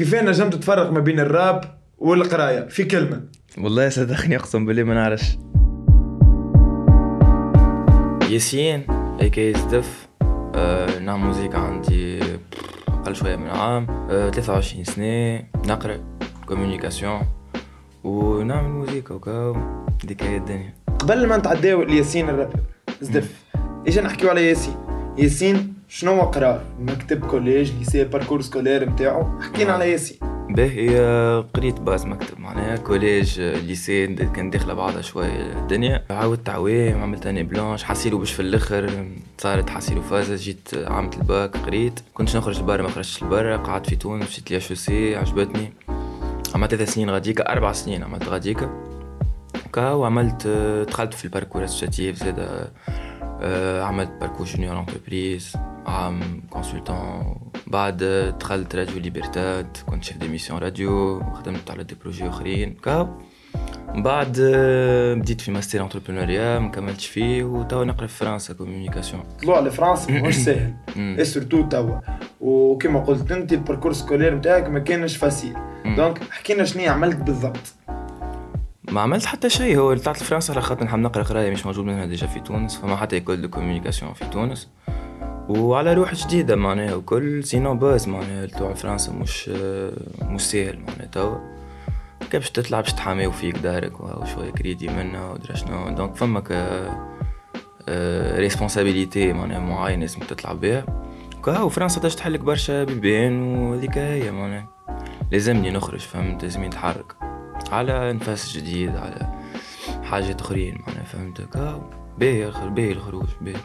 كيف نجمت تفرق ما بين الراب والقراية؟ في كلمة. والله صدقني أقسم بالله ما نعرفش. ياسين aka ZDEFF أه نعم موزيكا عندي أقل شوية من عام أه 23 سنة نقرأ communication ونعمل موزيكا وكاو هذيك هي الدنيا. قبل ما نتعداو لياسين ال rappeur ZDEFF اجا نحكيو على ياسين؟ ياسين شنو هو قرار؟ مكتب كوليج ليسي باركور سكولير نتاعو حكينا على ياسين. باهي قريت باز مكتب معناها كوليج ليسي كان داخلة بعضها شوية الدنيا. عاودت تعويم عملت اني بلانش حسيلو باش في الأخر صارت حسيلو فازة جيت عملت الباك قريت. كنتش نخرج لبرا ما خرجتش لبرا قعدت في تونس مشيت لي سي عجبتني. عملت ثلاث سنين غاديكا أربع سنين عملت غاديكا. كا وعملت دخلت في ال parcours associatif زاد آه، عملت parcours junior entreprise. عام consultant بعد دخلت راديو ليبرتاد كنت chef d'émission راديو خدمت على des projets أخرين كا. بعد بديت في mastère entrepreneuriat ما كملتش فيه وتوا نقرا في فرنسا communication طلوع لفرنسا مش سهل. اي surtout توا. وكما قلت أنت ال parcours scolaire نتاعك ما كانش facile. دونك حكينا شنو عملت بالضبط. ما عملت حتى شيء. هو طلعت لفرنسا على خاطر نحب نقرا قراية مش موجود منها ديجا في تونس فما حتى ايكول دو كوميونيكاسيون في تونس. وعلى روح جديدة معناها وكل سينو باز معناها تروح فرنسا مش مش ساهل معناها توا. كي باش تطلع باش تحاميو فيك دارك وشوية كريدي منها ودرا شنو دونك فمك ريسبونسابيليتي معناها معينة لازم تطلع بها وكا فرنسا تاش تحلك برشا بيبان وهذيك هي معناها. لازمني نخرج فهمت؟ لازمني نتحرك. على نفس جديد على حاجات أخرين معناها فهمت؟ باهي الخروج باهي.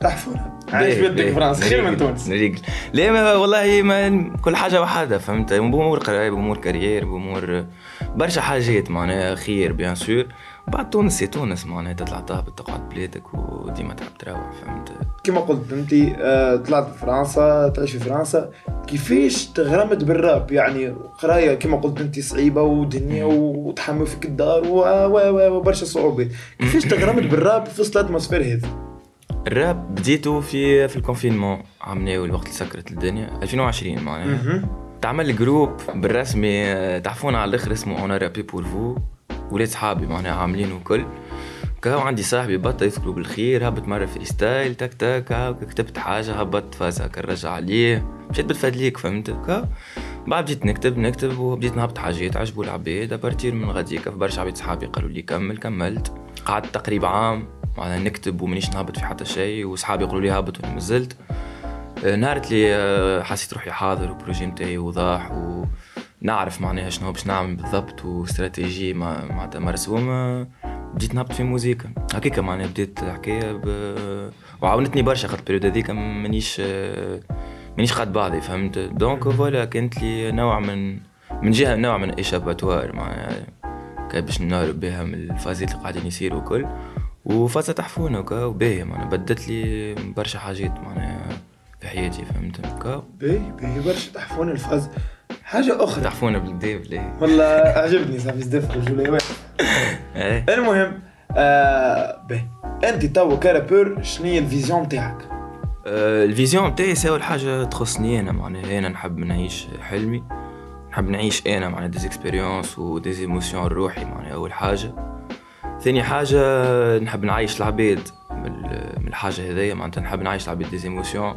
تحفر. عايش بدك فرنسا؟ خير من تونس. نريقل لا ما والله ما كل حاجة وحدها فهمت؟ بأمور قرايه بأمور carrière بأمور برشا حاجات معناها خير bien sûr بعد تونس c'est تونس معناها تطلع تهبط تقعد بلادك وديما تحب تروح فهمت؟ كما قلت أنت آه، طلعت في فرنسا تعيش في فرنسا. كيفاش تغرمت بالراب؟ يعني قراية كما قلت أنت صعيبة ودنيا وتحمل فيك الدار وبرشا صعوبات. كيفاش تغرمت بالراب في وسط ال atmosphère هذا؟ الراب بديته في في ال confinement عملناه الوقت اللي سكرت الدنيا 2020 معناها. تعمل groupe بالرسمي تعرفونا على الآخر اسمه on rappe pour vous ولاد صحابي معناها عاملين وكل كاو عندي صاحبي بطل يذكروا بالخير هبط مرة freestyle تك تك كتبت حاجة هبط فاز هكا نرجع عليه. مشيت بالفدليك فهمت؟ كا بعد بديت نكتب نكتب وبديت نهبط حاجات عجبوا العباد. à partir من غاديك برشا عباد صحابي قالوا لي كمل كملت. قعدت تقريبا عام. معناها نكتب ومانيش نهبط في حتى شيء وصحابي يقولوا لي هابط وأنا مازلت. آه، نهارت لي آه، حسيت روحي حاضر و projet نتاعي وضاح ونعرف معناها شنو باش نعمل بالضبط واستراتيجي معناتها مرسومة. بديت نهبط في موزيكا. هكاكا معناها بديت الحكاية ب... وعاونتني برشا خاطر ال période هذيك مانيش آه، مانيش قاد بعضي فهمت؟ donc voilà كانت لي نوع من من جهة نوع من échappatoire معناها باش نهرب بها من الفازات اللي قاعدين يصيروا وكل وفازة تحفونة وكا وباهية معناها بدت لي برشا حاجات معناها في حياتي فهمت؟ كا باهي باهي برشا تحفونة الفاز. حاجة أخرى. تحفونة بالديف ليه والله عجبني صافي زدف رجولي إيه. المهم آه باهي. أنت توا ك rappeur شنو هي ال vision نتاعك؟ آه ال vision نتاعي أول حاجة تخصني أنا معناها أنا نحب نعيش حلمي. نحب نعيش أنا معناها des expériences و des émotions روحي معناها أول حاجة. ثاني حاجة نحب نعيش العباد من الحاجة هذيا معناتها نحب نعيش العباد des émotions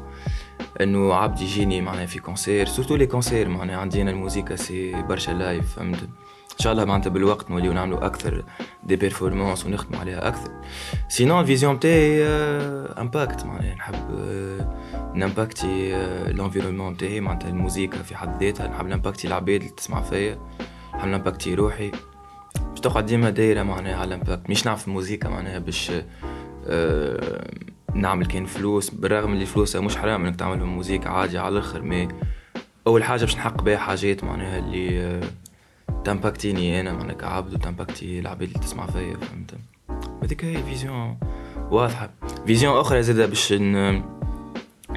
إنه عبد يجيني معناها في concert surtout les concerts معناها عندنا الموسيقى c'est برشا live فهمت؟ إن شاء الله معناتها بالوقت نوليو نعملوا أكثر des performances ونخدموا عليها أكثر. sinon ال vision تاعي impact معناها نحب نـ impacti l'environnement تاعي معناتها الموسيقى في حد ذاتها نحب نـ impacti العباد اللي تسمع فيا نحب نـ impacti روحي. تقعد ديما دايرة معناها على ال impact مش نعرف الموسيقى معناها باش آه نعمل كان فلوس. بالرغم اللي فلوسها مش حرام إنك تعمل موسيقى عادي على الآخر mais أول حاجة باش نحقق بها حاجات معناها اللي آه ت impactini أنا معناها كعبد وت impacti العباد اللي تسمع فيا فهمت؟ هذيك هي vision واضحة. vision أخرى زادة باش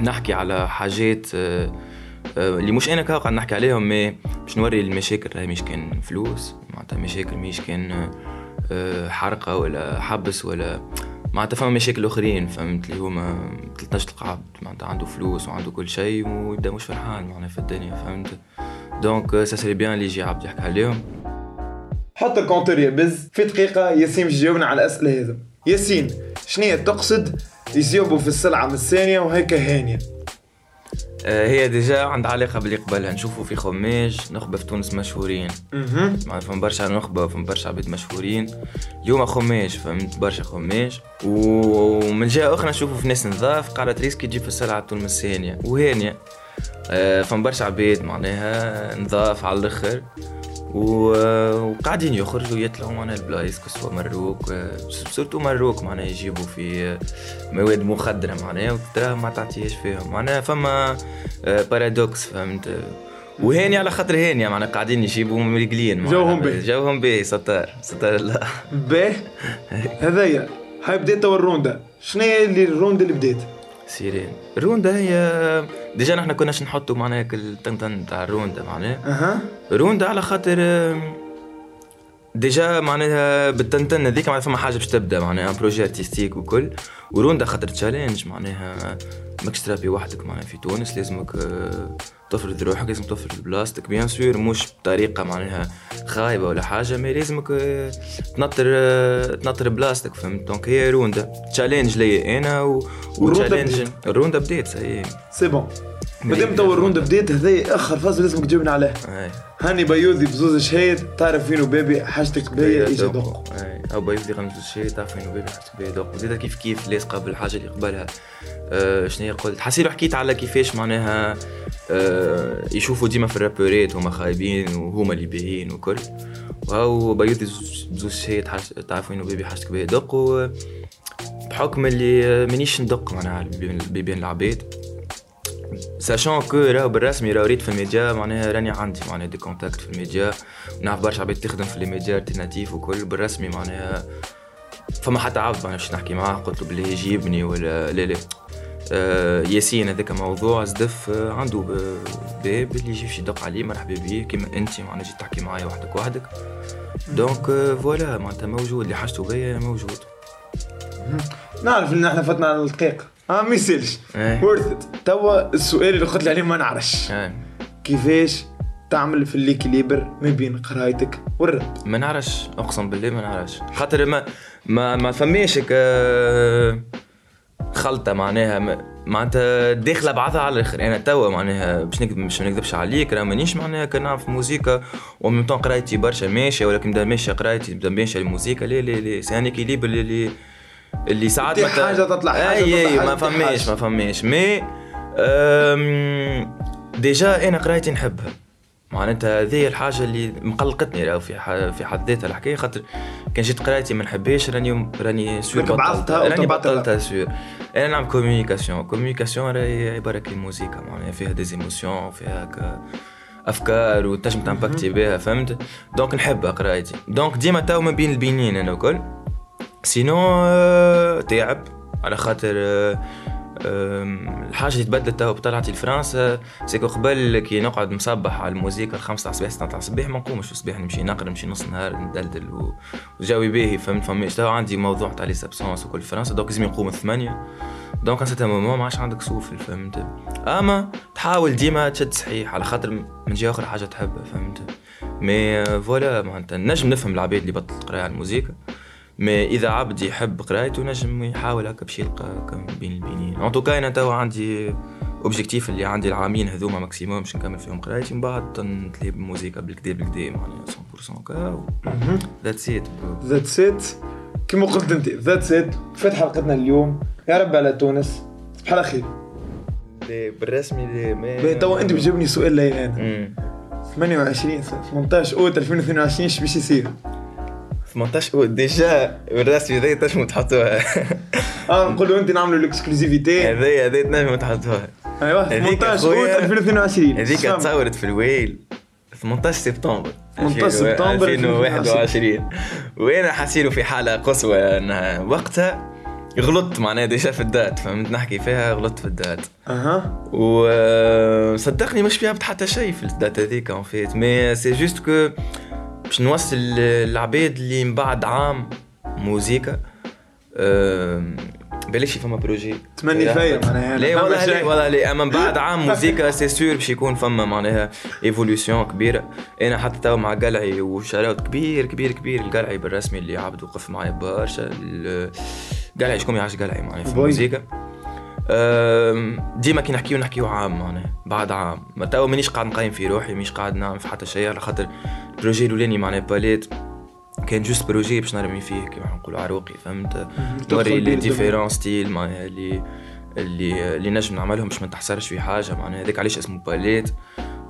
نحكي على حاجات آه، اللي مش أنا قاعد نحكي عليهم mais باش نوري المشاكل راهي مش كان فلوس. معناتها مشاكل مش كأن آه، حرقة ولا حبس ولا معناتها فما مشاكل أخرين فهمت؟ اللي هما تلتناش تلقى عبد معناتها عنده فلوس وعنده كل شيء ويبدأ مش فرحان معناها في الدنيا فهمت؟ دونك سا سري بيان اللي يجي عبد يحكي عليهم. حط الكونتور يا بز في دقيقة ياسين باش يجاوبنا على الأسئلة هذا. ياسين شنو تقصد؟ يزيبوا في السلعة من الثانية وهيك هانية. آه، هي ديجا عندها علاقة باللي قبلها. نشوفوا في خماج نخبة في تونس مشهورين. معناتها فهم برشا نخبة وفهم برشا عباد مشهورين. اليوم خماج فهمت؟ برشا خماج ومن جهة أخرى نشوفوا في ناس نظاف قاعدة تريسكي تجيب في السلعة التونس الثانية وهانية آه، فهم برشا عباد معناها نظاف على الآخر. وقاعدين يخرجوا يطلعوا معنا البلايص كسوا مروك سورتو مروك معناها يجيبوا في مواد مخدرة معناها وتراها ما تعطيهاش فيهم. معناها فما بارادوكس فهمت؟ وهاني على خاطر هاني معناها قاعدين يجيبوا مريقلين جوهم باهي جوهم باهي ستار ستار الله. باهي هذايا هاي بديت الروندا. شنو هي اللي الروندا اللي بديت؟ سيرين. الروندا هي déjà نحن كناش نحطوا معناها التنتن تاع الروندا معناها. أها. روندا على خاطر déjà معناها بالتنتن هذيك معناها فما حاجة باش تبدأ معناها projet artistique وكل. وروندا خاطر challenge معناها ماكش ترابي وحدك معناها في تونس لازمك تفرض روحك لازم تفرض بلاصتك. bien sûr مش بطريقة معناها خايبة ولا حاجة مي لازمك تنطر تنطر بلاصتك فهمت؟ دونك هي روندا. تشالنج ليا أنا و... وتشالنج الروندا بديت. سي سي بون مادام تو الروندا بديت هذا آخر فاز لازمك تجاوبنا عليه. هاني بيوذي بزوز شهيد تعرف فين بيبي حاجتك بيا ايجا دق أو بيوذي غنز شهيد تعرف فين بيبي حاجتك بيا دق وزيد كيف كيف لاصقه بالحاجة اللي قبلها أه شنو قلت؟ حسيت حكيت على كيفاش معناها أه يشوفوا ديما في الرابورات هما خايبين وهما اللي باهيين وكل. وهو بيوذي بزوز شهيد تعرف وين بيبي حاجتك بيا دق بحكم اللي مانيش ندق معناها بين العباد ساشون كو راهو بالرسمي راهو ريت في الميديا معناها راني عندي معناها دي كونتاكت في الميديا نعرف برشا عباد تخدم في لي ميديا الترناتيف وكل بالرسمي معناها فما حتى عبد معناها باش نحكي معاه قلت له بلي يجيبني ولا لا لا آه ياسين هذاك موضوع زدف آه عنده باب اللي يجي يدق عليه مرحبا بيه كيما انت معناها جيت تحكي معايا وحدك وحدك donc آه voilà معناتها موجود اللي حاجته بيا موجود نعرف إن إحنا فتنا على الدقيقه آه ما يسالش ورث ات توا السؤال اللي قلت لي عليه ما نعرفش. كيفاش تعمل في l'équilibre ما بين قرايتك والراب ما نعرفش. أقسم بالله ما نعرفش. خاطر ما ما ما فماش خلطة معناها. معناتها داخلة بعضها على الآخر. أنا توا معناها باش نكذب مش نكذبش عليك راه مانيش معناها كنعرف موسيقى. ومن قرايتي برشا ماشية ولكن بدا ماشية قرايتي بدا ماشية الموسيقى. لا لا لا سي ان اكيليبر اللي اللي ساعات مت... حاجة تطلع حاجة أي اي ما فماش ما فماش مي ديجا أنا قرايتي نحبها. معناتها هذه الحاجة اللي مقلقتني راهو في في حد ذاتها الحكاية خاطر كان جيت قرايتي ما نحبهاش راني راني sûr بطلتها. راني بطلتها sûr أنا نعمل communication communication راهي عباره كي موسيقى معناها فيها des émotions فيها ك... أفكار وتنجم t'impacti بها فهمت؟ donc نحب قرايتي. donc ديما تو ما بين البينين أنا وكل sinon آه، تعب على خاطر آه، الحاجة اللي تبدلت تو بطلعتي لفرنسا c'est que قبل كي نقعد مصبح على الموسيقى الخمسة تاع الصباح ستة تاع الصباح ما نقومش الصباح نمشي نقرا نمشي نص نهار ندلدل وجاوي باهي فهمت؟ فماش عندي موضوع تاع les absences وكل فرنسا donc لازم نقوم الثمانية دونك à un certain moment ما عادش عندك سوفل فهمت؟ أما تحاول ديما تشد صحيح على خاطر من جهة أخرى حاجة تحبها فهمت؟ mais voilà معناتها نجم نفهم العباد اللي بطلت قرايه على الموسيقى mais إذا عبد يحب قرايته نجم يحاول هكا باش يلقى بين البينين en tout cas أنا توا عندي objectif اللي عندي العامين هذوما maximum باش نكمل فيهم قرايتي من بعد نتلي بموسيقى بالكدا بالكدا معناها 100% كا that's it that's it كيما قلت أنت that's it فات حلقتنا اليوم. يا رب على تونس. صباح على خير بالرسمي لي توا أنت بتجاوبني سؤال لي أنا 28 18 أوت 2022 إيش باش يصير؟ 18 déjà بالرسمي هذي تنجموا تحطوها آه نقولوا انت نعملوا ال exclusivité. هذي هذي تنجموا تحطوها أيوه 18 اوت 2022 هذيك تصورت في الويل. 18 سبتمبر. 18 سبتمبر 2021 وأنا حاسيلو في حالة قصوى؟ انها وقتها غلطت معناها ديجا في الدات فهمت؟ نحكي فيها غلطت في الدات أها. وصدقني مش فيها حتى شيء في الدات هذيك اون فيت مي سي جوست كو باش نوصل العباد اللي من بعد عام موزيكا بلاش فما بروجي. تمني فيا معناها. لا والله. لا والله لا. أما من بعد عام موزيكا سي سور باش يكون فما معناها évolution كبيرة. أنا حتى تو مع قلعي وشراوت كبير كبير كبير. القلعي بالرسمي اللي عبد وقف معايا برشا. قلعي شكون يعرفش قلعي معناها في. الموزيكا؟ ديما كي نحكيو نحكيو عام معناها بعد عام. ما تو مانيش قاعد نقيم في روحي مانيش قاعد نعمل في حتى شيء على خاطر ال projet الاولاني معناها باليت كان juste projet باش نرمي فيه كيما نقولوا عروقي فهمت؟ نوري لي. différents styles معناها اللي اللي اللي نجم نعملهم باش ما نتحسرش في حاجة معناها هذاك علاش اسمه باليت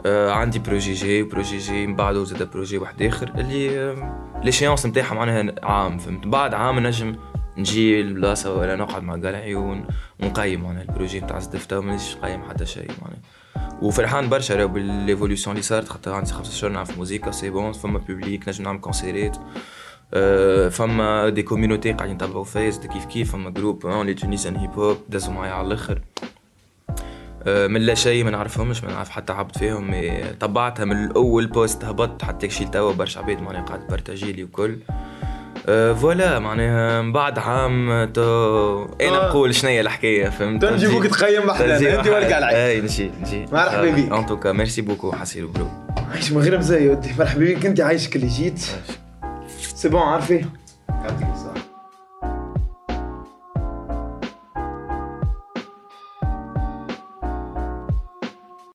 آه عندي projet جاي projet جاي من بعده زاد projet واحد آخر اللي آه l'échéance نتاعها معناها عام فهمت؟ بعد عام نجم نجي لبلاصة ولا نقعد مع قلعي ون- ونقيم معناها ال projet نتاع ZDEFF ومانيش نقيم حتى شيء معناها. وفرحان برشا راهو بال évolution اللي صارت خاطر عندي خمسة شهور نعرف موزيكا c'est bon فما public نجم نعمل concert ات فما des communautés قاعدين يتبعوا زاد كيف كيف فما groupe les tunisiens hip hop دازوا معايا على الآخر من لا شيء ما نعرفهمش ما نعرف حتى عبد فيهم تبعتها من الأول post هبط حتى شي توا برشا عباد معناها قاعد partagé لي وكل voilà معناها من بعد عام تو أنا آه. نقول شنو هي الحكاية فهمت؟ تو نجيبوك نجي- تقيم نجي أنت والقلعي أي نجي نجي. مرحبا بيك. en tout cas merci beaucoup حسيل bro عايش من غير مزايا ودي مرحبا بيك أنت عايشك اللي جيت سي بون عارفي